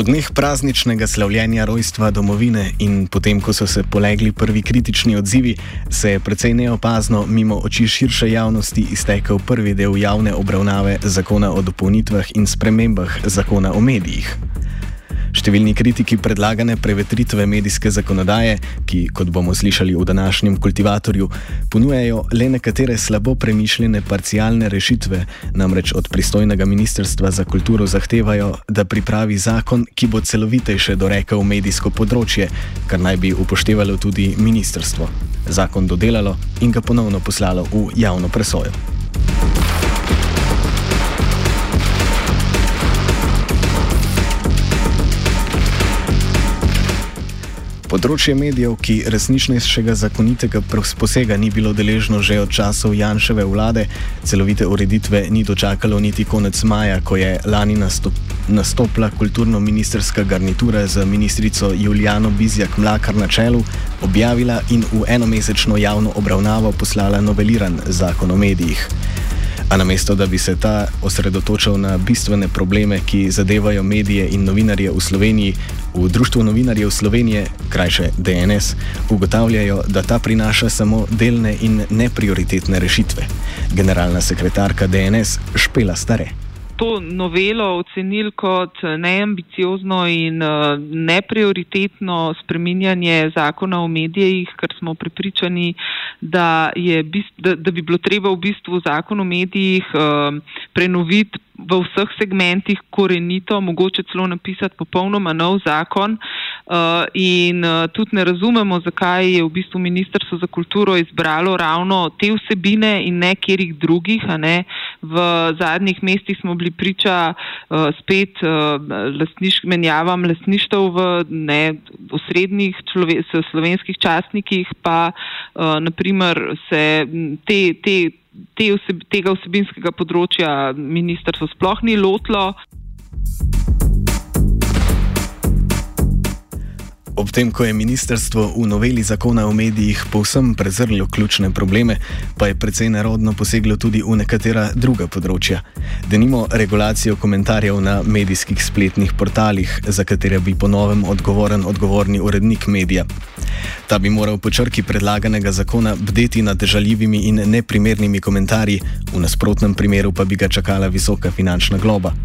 V dneh prazničnega slavljenja rojstva domovine in potem, ko so se polegli prvi kritični odzivi, se je precej neopazno mimo oči širše javnosti iztekel prvi del javne obravnave zakona o dopolnitvah in spremembah zakona o medijih. Številni kritiki predlagane prevetritve medijske zakonodaje, ki, kot bomo slišali v današnjem kultivatorju, ponujajo le nekatere slabo premišljene parcialne rešitve, namreč od pristojnega ministrstva za kulturo zahtevajo, da pripravi zakon, ki bo celovitejše dorekel medijsko področje, kar naj bi upoštevalo tudi ministrstvo. Zakon dodelalo in ga ponovno poslalo v javno presojo. Področje medijev, ki resničnejšega zakonitega posega ni bilo deležno že od časov Janševe vlade, celovite ureditve ni dočakalo niti konec maja, ko je lani nastop, nastopila kulturno-ministerska garnitura z ministrico Juliano Bizjak Mlakar na čelu, objavila in v enomesečno javno obravnavo poslala noveliran zakon o medijih. A namesto, da bi se ta osredotočal na bistvene probleme, ki zadevajo medije in novinarje v Sloveniji, v Društvu novinarjev Slovenije, krajše DNS, ugotavljajo, da ta prinaša samo delne in neprioritetne rešitve. Generalna sekretarka DNS Špela Stare to novelo ocenili kot neambiciozno in uh, neprioritetno spreminjanje zakona o medijih, ker smo prepričani, da, bist, da, da bi bilo treba v bistvu zakon o medijih uh, prenoviti v vseh segmentih korenito, mogoče celo napisati popolnoma nov zakon. Uh, in uh, tudi ne razumemo, zakaj je v bistvu Ministrstvo za kulturo izbralo ravno te vsebine in ne kjerih drugih. Ne. V zadnjih mestih smo bili priča uh, spet lastniš, menjavam lastništev v osrednjih slovenskih častnikih, pa naprimer se te. te te vseb, tega vsebinskega področja ministrstvo sploh ni lotlo. Ob tem, ko je ministrstvo v noveli zakona o medijih povsem prezrlo ključne probleme, pa je precej narodno poseglo tudi v nekatera druga področja. Denimo regulacijo komentarjev na medijskih spletnih portalih, za katere bi ponovem odgovoren odgovorni urednik medija. Ta bi moral po črki predlaganega zakona bdeti nad žaljivimi in neprimernimi komentarji, v nasprotnem primeru pa bi ga čakala visoka finančna globa.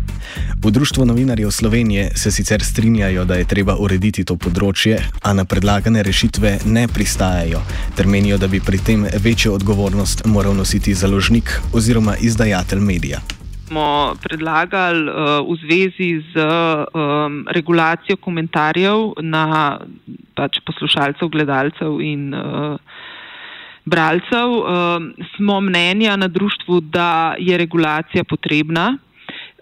V Društvu novinarjev Slovenije se sicer strinjajo, da je treba urediti to področje, a na predlagane rešitve ne pristajajo, ter menijo, da bi pri tem večjo odgovornost moral nositi založnik oziroma izdajatelj medija. Smo predlagali uh, v zvezi z um, regulacijo komentarjev na pač poslušalcev, gledalcev in uh, bralcev. Uh, smo mnenja na društvu, da je regulacija potrebna.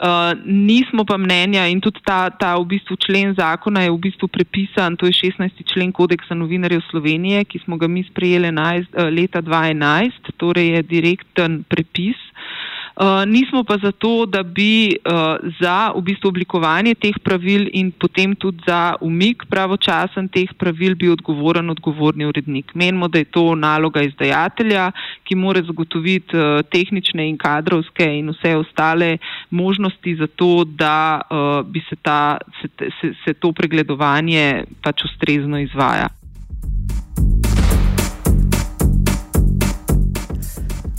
Uh, nismo pa mnenja in tudi ta, ta v bistvu člen zakona je v bistvu prepisan, to je 16. člen kodeksa novinarjev Slovenije, ki smo ga mi sprejeli uh, leta 2011, torej je direkten prepis. Uh, nismo pa zato, da bi uh, za v bistvu oblikovanje teh pravil in potem tudi za umik pravočasen teh pravil bi odgovoren odgovorni urednik. Menimo, da je to naloga izdajatelja, ki more zagotoviti uh, tehnične in kadrovske in vse ostale možnosti za to, da uh, bi se, ta, se, se, se to pregledovanje pač ustrezno izvaja.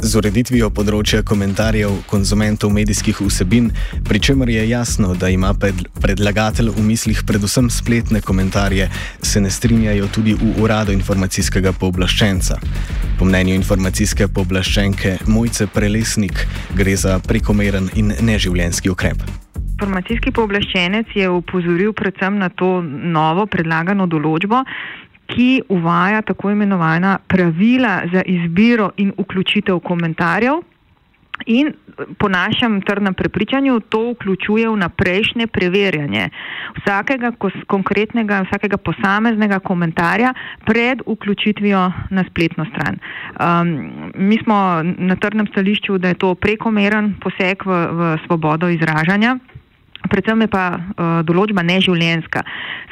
Z ureditvijo področja komentarjev konzumentov medijskih vsebin, pri čemer je jasno, da ima predlagatelj v mislih predvsem spletne komentarje, se ne strinjajo tudi v uradu informacijskega pooblaščenca. Po mnenju informacijske pooblaščenke Mojce Prelesnik gre za prekomeren in neživljenski ukrep. Informacijski pooblaščenec je upozoril predvsem na to novo predlagano določbo, ki uvaja tako imenovana pravila za izbiro in vključitev komentarjev. In po našem trdnem prepričanju to vključuje vnaprejšnje preverjanje vsakega konkretnega, vsakega posameznega komentarja pred vključitvijo na spletno stran. Um, mi smo na trdnem stališču, da je to prekomeren poseg v, v svobodo izražanja predvsem je pa uh, določba neživljenska.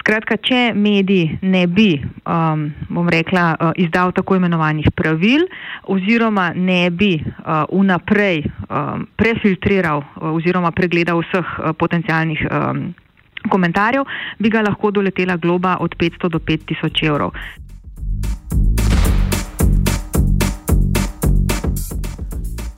Skratka, če medij ne bi, um, bom rekla, uh, izdal tako imenovanih pravil oziroma ne bi uh, vnaprej um, prefiltriral uh, oziroma pregledal vseh uh, potencijalnih um, komentarjev, bi ga lahko doletela globa od 500 do 5000 evrov.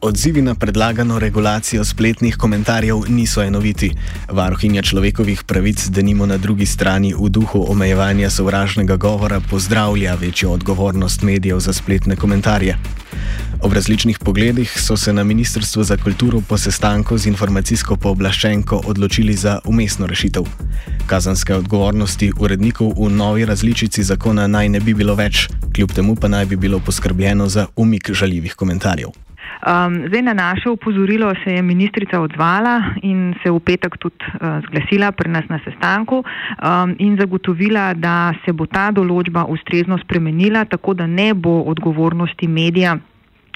Odzivi na predlagano regulacijo spletnih komentarjev niso enoviti. Varuhinja človekovih pravic, da nimo na drugi strani v duhu omejevanja sovražnega govora, pozdravlja večjo odgovornost medijev za spletne komentarje. Ob različnih pogledih so se na Ministrstvu za kulturo po sestanku z informacijsko pooblaščenko odločili za umestno rešitev. Kazanske odgovornosti urednikov v novi različici zakona naj ne bi bilo več, kljub temu pa naj bi bilo poskrbljeno za umik žaljivih komentarjev. Um, zdaj na naše upozorilo se je ministrica odzvala in se v petek tudi uh, zglasila pri nas na sestanku um, in zagotovila, da se bo ta določba ustrezno spremenila, tako da ne bo odgovornosti medija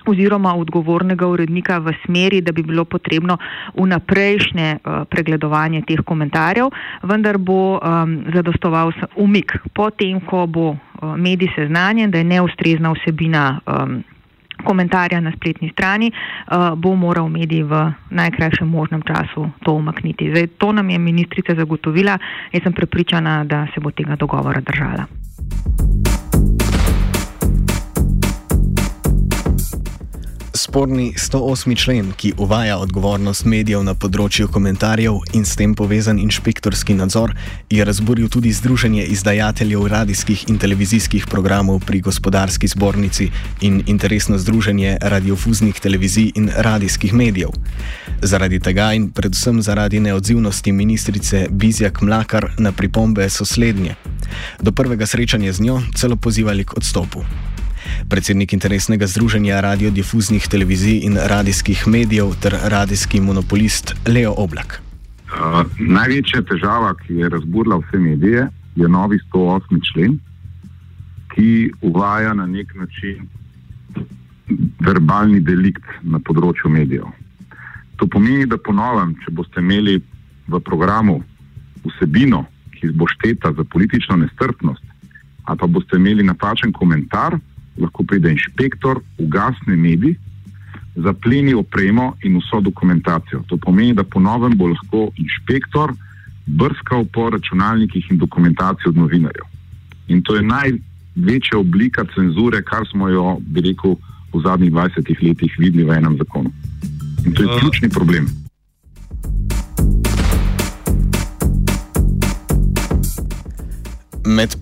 oziroma odgovornega urednika v smeri, da bi bilo potrebno vnaprejšnje uh, pregledovanje teh komentarjev, vendar bo um, zadostoval umik potem, ko bo uh, medij seznanjen, da je neustrezna vsebina. Um, komentarja na spletni strani, uh, bo moral medij v najkrajšem možnem času to umakniti. Zdaj, to nam je ministrica zagotovila, jaz sem prepričana, da se bo tega dogovora držala. Sporni 108. člen, ki uvaja odgovornost medijev na področju komentarjev in s tem povezan inšpektorski nadzor, je razburil tudi Združenje izdajateljev radijskih in televizijskih programov pri gospodarski zbornici in interesno združenje radiofuznih televizij in radijskih medijev. Zaradi tega in predvsem zaradi neodzivnosti ministrice Bizjak Mlakar na pripombe so slednje. Do prvega srečanja z njo celo pozivali k odstopu predsednik interesnega združenja radiodifuznih televizij in radijskih medijev ter radijski monopolist Leo Oblak. Uh, največja težava, ki je razburila vse medije, je novi 108. člen, ki uvaja na nek način verbalni delikt na področju medijev. To pomeni, da ponovim, če boste imeli v programu vsebino, ki bo šteta za politično nestrpnost, ali pa boste imeli napačen komentar, lahko pride inšpektor, ugasne medij, zapleni opremo in vso dokumentacijo. To pomeni, da ponovem bo lahko inšpektor brskal po računalnikih in dokumentaciji od novinarjev. In to je največja oblika cenzure, kar smo jo, bi rekel, v zadnjih 20 letih videli v enem zakonu. In to je uh. ključni problem. Med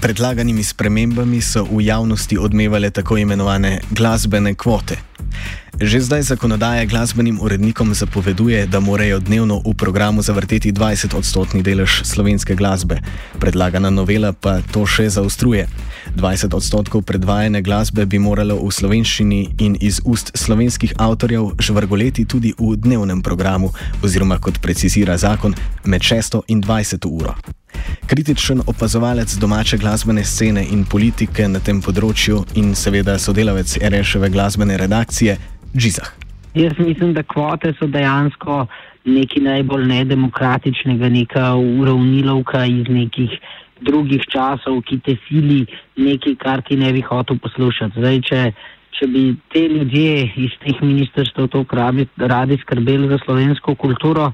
predlaganimi spremembami so v javnosti odmevale tako imenovane glasbene kvote. Že zdaj zakonodaja glasbenim urednikom zapoveduje, da morajo dnevno v programu zavrteti 20 odstotni delež slovenske glasbe, predlagana novela pa to še zaostruje. 20 odstotkov predvajane glasbe bi moralo v slovenščini in iz ust slovenskih avtorjev žvrgoleti tudi v dnevnem programu, oziroma kot precizira zakon, med 6 in 20 uro. Kritičen opazovalec domače glasbene scene in politike na tem področju in seveda sodelavec RŠV glasbene redakcije Džizah. Jaz mislim, da kvote so dejansko nekaj najbolj nedemokratičnega, neka uravnilovka iz nekih drugih časov, ki te sili nekaj, kar ti ne bi hotel poslušati. Zdaj, če, če bi te ljudje iz teh ministrstv to radi skrbeli za slovensko kulturo,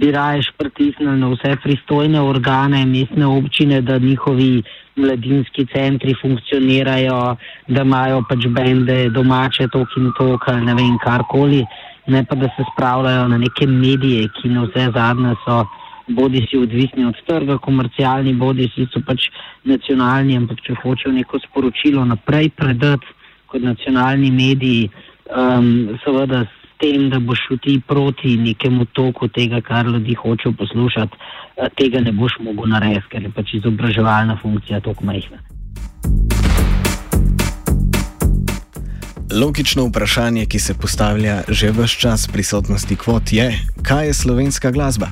bi raje pritisnili na vse pristojne organe, mestne občine, da njihovi mladinski centri funkcionirajo, da imajo pač bende domače, tok in tok, ali ne vem, karkoli, ne pa da se spravljajo na neke medije, ki na vse zadnje so bodi si odvisni od trga, komercialni, bodi si so pač nacionalni, ampak če hočejo neko sporočilo naprej predati kot nacionalni mediji, um, seveda tem, da boš šuti proti nekemu toku tega, kar ljudi hočejo poslušati, uh, tega ne boš mogel narediti, ker je pač izobraževalna funkcija tako majhna. Logično vprašanje, ki se postavlja že vse čas prisotnosti kvot, je, kaj je slovenska glasba?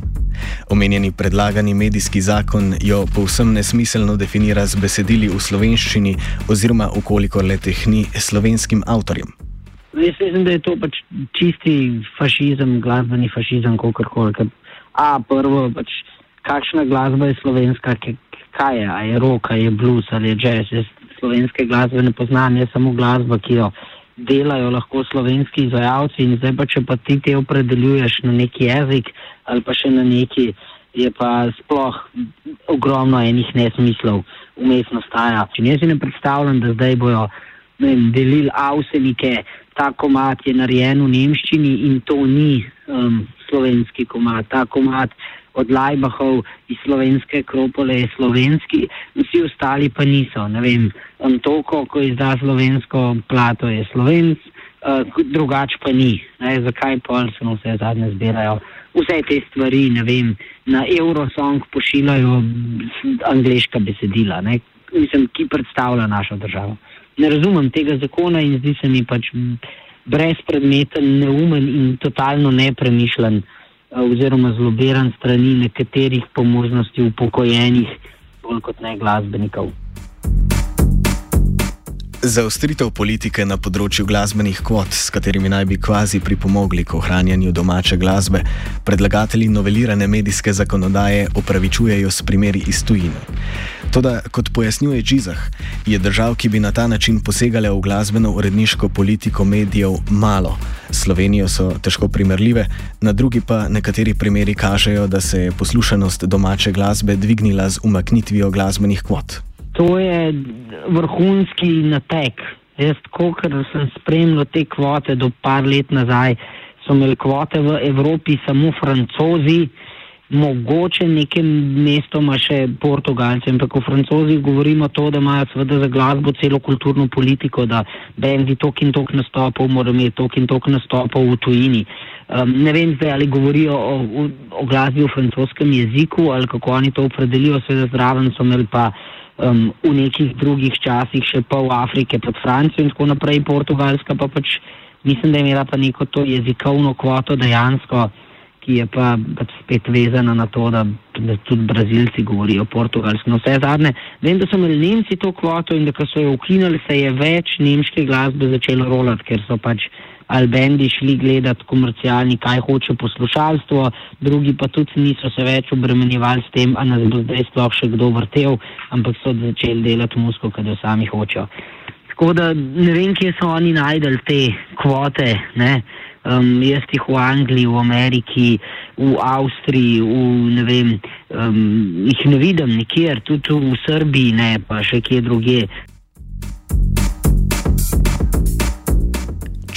Omenjeni predlagani medijski zakon jo povsem nesmiselno definira z besedili v slovenščini, oziroma ukolikor le tehni slovenskim avtorjem. Jaz mislim, da je to pač čisti fašizem, glasbeni fašizem, kako koli. A prvo, pač, kakšna glasba je slovenska, kaj je, a je rock, a je blues ali je jazz. Jaz slovenske glasbe ne poznam, je samo glasba, ki jo delajo lahko slovenski izvajalci in zdaj pa če pa ti te opredeljuješ na neki jezik ali pa še na neki, je pa sploh ogromno enih nesmislov vmes nastaja. Če ne si ne predstavljam, da zdaj bojo delili avsenike, ta komat je narejen v nemščini in to ni um, slovenski komat. Ta komat od Lajbahov iz slovenske kropole je slovenski, vsi ostali pa niso. Ne vem, Antoko, ko izda slovensko plato, je slovenc, uh, drugač pa ni. Ne, zakaj pol se vse zadnje zbirajo? Vse te stvari, ne vem, na Eurosong pošiljajo angliška besedila, ne, mislim, ki predstavlja našo državo. Ne razumem tega zakona in zdi se mi pač brezpredmeten, neumen in totalno nepremišljen. Eh, oziroma zlobiran strani nekaterih po možnosti upokojenih, bolj kot ne glasbenikov. Zaostritev politike na področju glasbenih kvot, s katerimi naj bi kvazi pripomogli k ohranjanju domače glasbe, predlagatelji novelirane medijske zakonodaje opravičujejo s primeri iz tujine. Toda, kot pojasnjuje Džizah, je držav, ki bi na ta način posegale v glasbeno uredniško politiko medijev, malo. Slovenijo so težko primerljive, na drugi pa nekateri primeri kažejo, da se je poslušanost domače glasbe dvignila z umaknitvijo glasbenih kvot. To je vrhunski natek. Jaz, kot sem spremljal te kvote do par let nazaj, so imeli kvote v Evropi samo francozi mogoče nekem mestoma še Portugalcem, ampak v Francozih govorimo to, da imajo seveda za glasbo celo kulturno politiko, da bendi tok in tok nastopov morajo imeti tok in tok nastopov v tujini. Um, ne vem zdaj, ali govorijo o, o, o glasbi v francoskem jeziku ali kako oni to opredelijo, seveda zraven so imeli pa um, v nekih drugih časih še pol Afrike pod Francijo in tako naprej, Portugalska pa pač mislim, da je imela pa neko to jezikovno kvoto dejansko ki je pa pač spet vezana na to, da, da tudi Brazilci govorijo portugalsko. No, vse zadnje, vem, da so imeli Nemci to kvoto in da ko so jo ukinili, se je več nemške glasbe začelo rolati, ker so pač albendi šli gledati komercialni, kaj hoče poslušalstvo, drugi pa tudi niso se več obremenjevali s tem, a nas bo zdaj sploh še kdo vrtel, ampak so začeli delati musko, kaj jo sami hočejo. Tako da ne vem, kje so oni najdel te kvote. Ne? Um, jaz jih v Angliji, v Ameriki, v Avstriji, v, ne vem, um, jih ne vidim nikjer, tudi v Srbiji, ne pa še kje druge.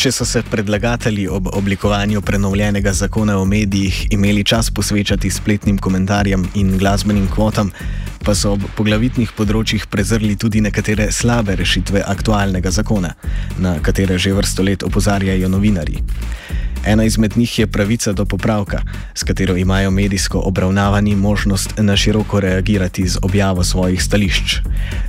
Če so se predlagatelji ob oblikovanju prenovljenega zakona o medijih imeli čas posvečati spletnim komentarjem in glasbenim kvotam, pa so ob poglavitnih področjih prezrli tudi nekatere slabe rešitve aktualnega zakona, na katere že vrsto let opozarjajo novinari. Ena izmed njih je pravica do popravka, s katero imajo medijsko obravnavani možnost na široko reagirati z objavo svojih stališč.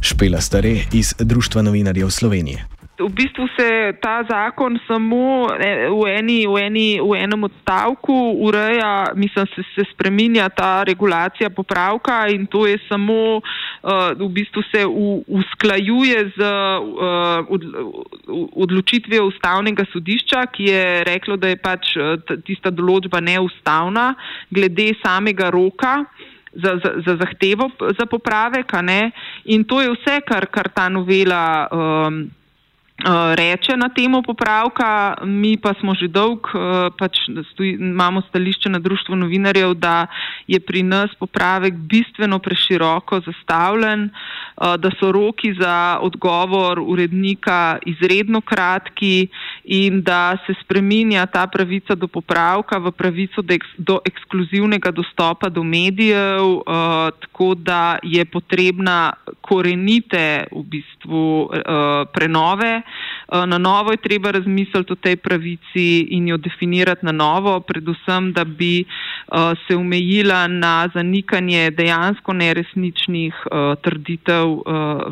Špela Stare iz Društva novinarjev Slovenije. V bistvu se ta zakon samo e, v, eni, v, eni, v enem odstavku ureja, mislim, se, se spreminja ta regulacija popravka in to je samo, uh, v bistvu se u, usklajuje z uh, od, odločitvijo ustavnega sodišča, ki je reklo, da je pač tista določba neustavna glede samega roka. Za, za, za zahtevo za popravek, in to je vse, kar, kar ta novela um, reče na temo popravka, mi pa smo že dolg, pač stoj, imamo stališče na društvu novinarjev, da je pri nas popravek bistveno preširoko zastavljen, da so roki za odgovor urednika izredno kratki in da se spreminja ta pravica do popravka v pravico do ekskluzivnega dostopa do medijev, tako da je potrebna korenite v bistvu prenove. Eh, na novo je treba razmisliti o tej pravici in jo definirati na novo, predvsem, da bi eh, se omejila na zanikanje dejansko neresničnih eh, trditev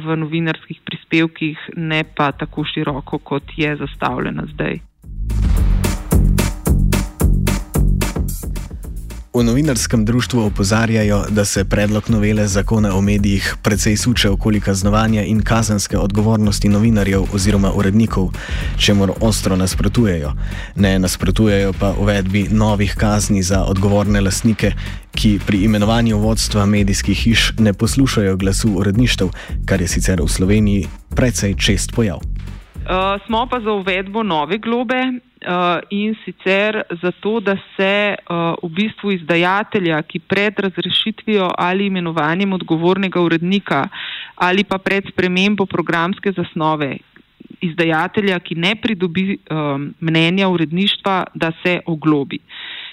v novinarskih prispevkih, ne pa tako široko, kot je zastavljena zdaj. V novinarskem društvu opozarjajo, da se predlog novele zakona o medijih precej suče okoli kaznovanja in kazanske odgovornosti novinarjev oziroma urednikov, čemu ostro nasprotujejo. Ne nasprotujejo pa uvedbi novih kazni za odgovorne lastnike, ki pri imenovanju vodstva medijskih hiš ne poslušajo glasu uredništev, kar je sicer v Sloveniji precej čest pojav. Uh, smo pa za uvedbo nove globe, in sicer zato, da se uh, v bistvu izdajatelja, ki pred razrešitvijo ali imenovanjem odgovornega urednika ali pa pred spremembo programske zasnove, izdajatelja, ki ne pridobi um, mnenja uredništva, da se oglobi.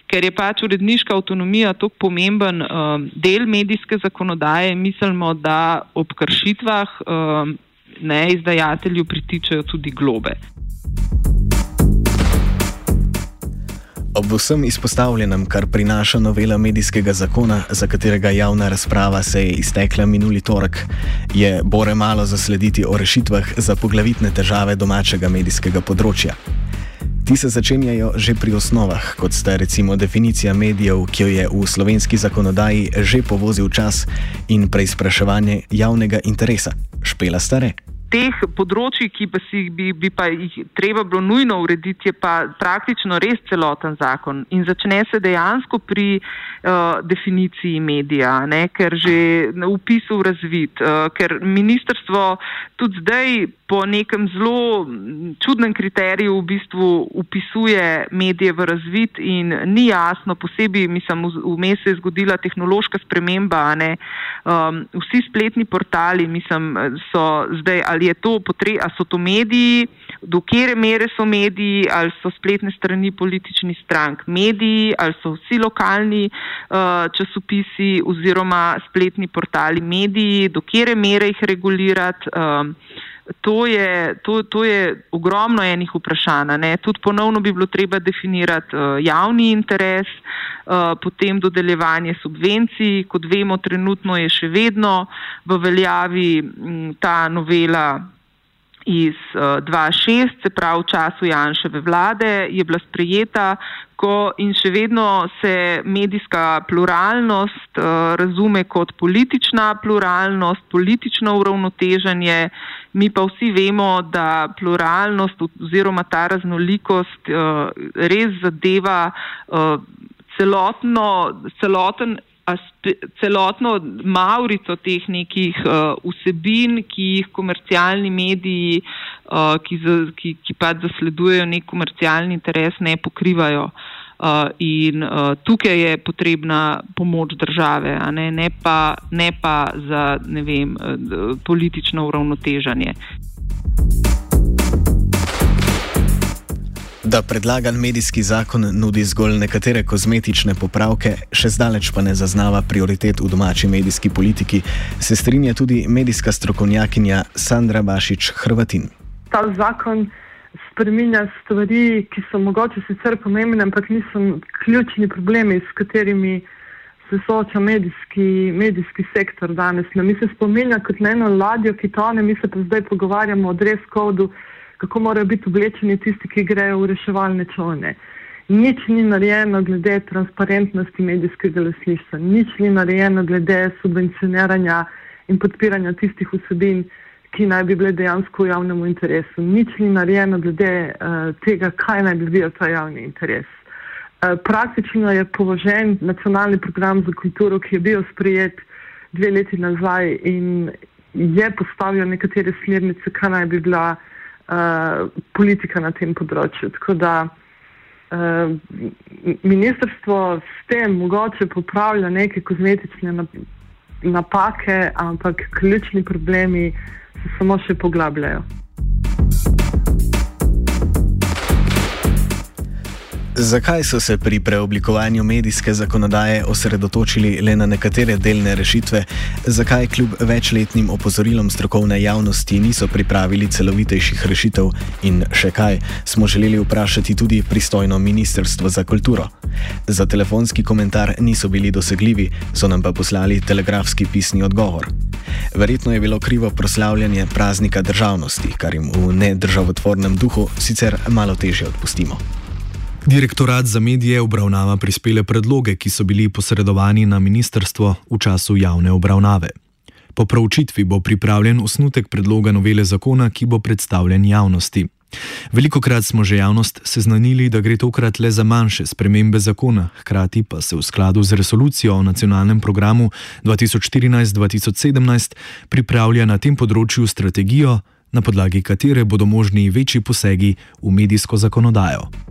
Ker je pač uredniška avtonomija tako pomemben um, del medijske zakonodaje, mislimo, da ob kršitvah um, ne izdajatelju pritičajo tudi globe. Ob vsem izpostavljenem, kar prinaša novela medijskega zakona, za katerega javna razprava se je iztekla minuli torek, je bore malo zaslediti o rešitvah za poglavitne težave domačega medijskega področja. Ti se začenjajo že pri osnovah, kot sta recimo definicija medijev, ki jo je v slovenski zakonodaji že povozil čas, in preizpraševanje javnega interesa. Špela stare teh področji, ki pa si bi, bi pa jih treba bilo nujno urediti, je pa praktično res celoten zakon. In začne se dejansko pri uh, definiciji medija, ne, ker že na upisu razvid, uh, ker ministrstvo tudi zdaj po nekem zelo čudnem kriteriju v bistvu upisuje medije v razvid in ni jasno, posebej mislim, vmes se je zgodila tehnološka sprememba, ne, um, vsi spletni portali, mislim, so zdaj ali je to potreba, ali so to mediji, do kere mere so mediji, ali so spletne strani političnih strank mediji, ali so vsi lokalni uh, časopisi oziroma spletni portali mediji, do kere mere jih regulirati. Um, To je, to, to je ogromno enih vprašanj. Tudi ponovno bi bilo treba definirati uh, javni interes, uh, potem dodeljevanje subvencij. Kot vemo, trenutno je še vedno v veljavi m, ta novela iz uh, eh, 2006, se pravi v času Janševe vlade, je bila sprejeta, ko in še vedno se medijska pluralnost uh, razume kot politična pluralnost, politično uravnoteženje. Mi pa vsi vemo, da pluralnost oziroma ta raznolikost uh, res zadeva celotno, celoten celotno maurico teh nekih uh, vsebin, ki jih komercialni mediji, uh, ki, za, ki, ki pa zasledujejo nek komercialni interes, ne pokrivajo. Uh, in uh, tukaj je potrebna pomoč države, ne, ne, pa, ne pa za ne vem, politično uravnotežanje. Da predlagan medijski zakon nudi zgolj nekatere kozmetične popravke, še zdaleč pa ne zaznava prioritet v domači medijski politiki, se strinja tudi medijska strokovnjakinja Sandra Bašič Hrvatin. Ta zakon spreminja stvari, ki so mogoče sicer pomembne, ampak niso ključni problemi, s katerimi se sooča medijski, medijski sektor danes. Ne, mi se spominja kot na eno ladjo, ki tone, mi se pa zdaj pogovarjamo o dress kodu kako morajo biti oblečeni tisti, ki grejo v reševalne čovne. Nič ni narejeno glede transparentnosti medijskega lasništva, nič ni narejeno glede subvencioniranja in podpiranja tistih vsebin, ki naj bi bile dejansko v javnem interesu. Nič ni narejeno glede uh, tega, kaj naj bi bil ta javni interes. Uh, praktično je položen nacionalni program za kulturo, ki je bil sprejet dve leti nazaj in je postavil nekatere smernice, kaj naj bi bila uh, politika na tem področju. Tako da uh, ministrstvo s tem mogoče popravlja neke kozmetične napake, ampak ključni problemi se samo še poglabljajo. Zakaj so se pri preoblikovanju medijske zakonodaje osredotočili le na nekatere delne rešitve, zakaj kljub večletnim opozorilom strokovne javnosti niso pripravili celovitejših rešitev in še kaj, smo želeli vprašati tudi pristojno Ministrstvo za kulturo. Za telefonski komentar niso bili dosegljivi, so nam pa poslali telegrafski pisni odgovor. Verjetno je bilo krivo proslavljanje praznika državnosti, kar jim v nedržavotvornem duhu sicer malo težje odpustimo. Direktorat za medije obravnava prispele predloge, ki so bili posredovani na ministrstvo v času javne obravnave. Po proučitvi bo pripravljen osnutek predloga novele zakona, ki bo predstavljen javnosti. Veliko krat smo že javnost seznanili, da gre tokrat le za manjše spremembe zakona, hkrati pa se v skladu z resolucijo o nacionalnem programu 2014-2017 pripravlja na tem področju strategijo, na podlagi katere bodo možni večji posegi v medijsko zakonodajo.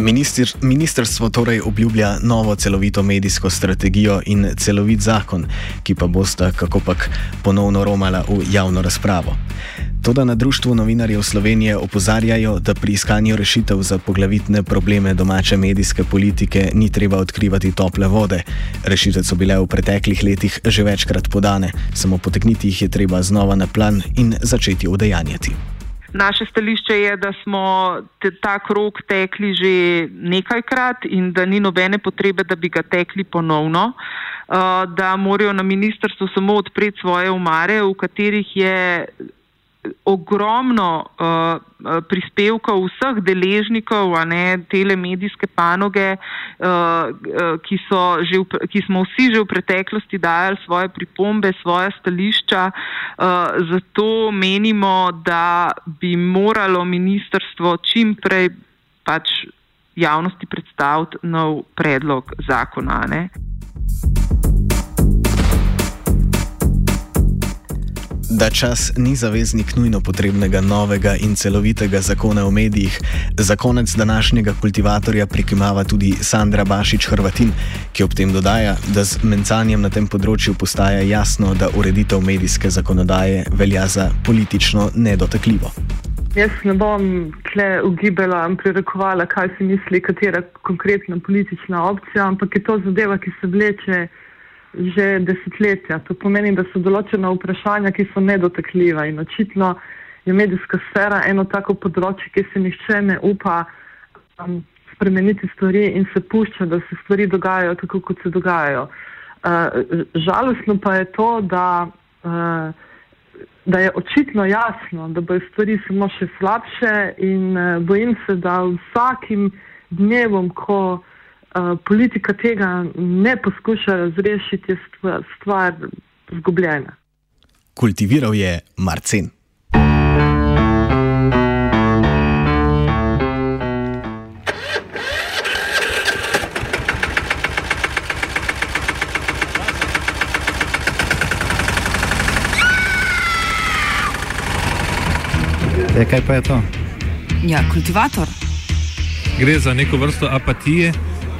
Minister, ministrstvo torej obljublja novo celovito medijsko strategijo in celovit zakon, ki pa bosta kakopak ponovno romala v javno razpravo. Toda na Društvu novinarjev Slovenije opozarjajo, da pri iskanju rešitev za poglavitne probleme domače medijske politike ni treba odkrivati tople vode. Rešitve so bile v preteklih letih že večkrat podane, samo potegniti jih je treba znova na plan in začeti udejanjati. Naše stališče je, da smo te, ta krok tekli že nekajkrat in da ni nobene potrebe, da bi ga tekli ponovno, uh, da morajo na ministrstvu samo odpreti svoje umare, v katerih je ogromno uh, prispevkov vseh deležnikov, ne telemedijske panoge, uh, ki, že v, ki smo vsi že v preteklosti dajali svoje pripombe, svoje stališča. Uh, zato menimo, da bi moralo ministrstvo čim prej pač javnosti predstaviti nov predlog zakona. Ne? Da čas ni zaveznik nujno potrebnega novega in celovitega zakona o medijih, za konec današnjega kultivatorja prikimava tudi Sandra Bašič Hrvatin, ki ob tem dodaja, da z mencanjem na tem področju postaja jasno, da ureditev medijske zakonodaje velja za politično nedotakljivo. Jaz ne bom tle ugibala in prerekovala, kaj si misli katera konkretna politična opcija, ampak je to zadeva, ki se vleče že desetletja. To pomeni, da so določena vprašanja, ki so nedotakljiva in očitno je medijska sfera eno tako področje, ki se nihče ne upa um, spremeniti stvari in se pušča, da se stvari dogajajo tako, kot se dogajajo. Uh, žalostno pa je to, da, uh, da je očitno jasno, da bojo stvari samo še slabše in uh, bojim se, da vsakim dnevom, ko Eh, politika tega ne poskuša razrešiti, je stvar, stvar zgubljena. Kultiviral je Marcin. E, kaj pa je to? Ja, kultivator. Gre za neko vrsto apatije,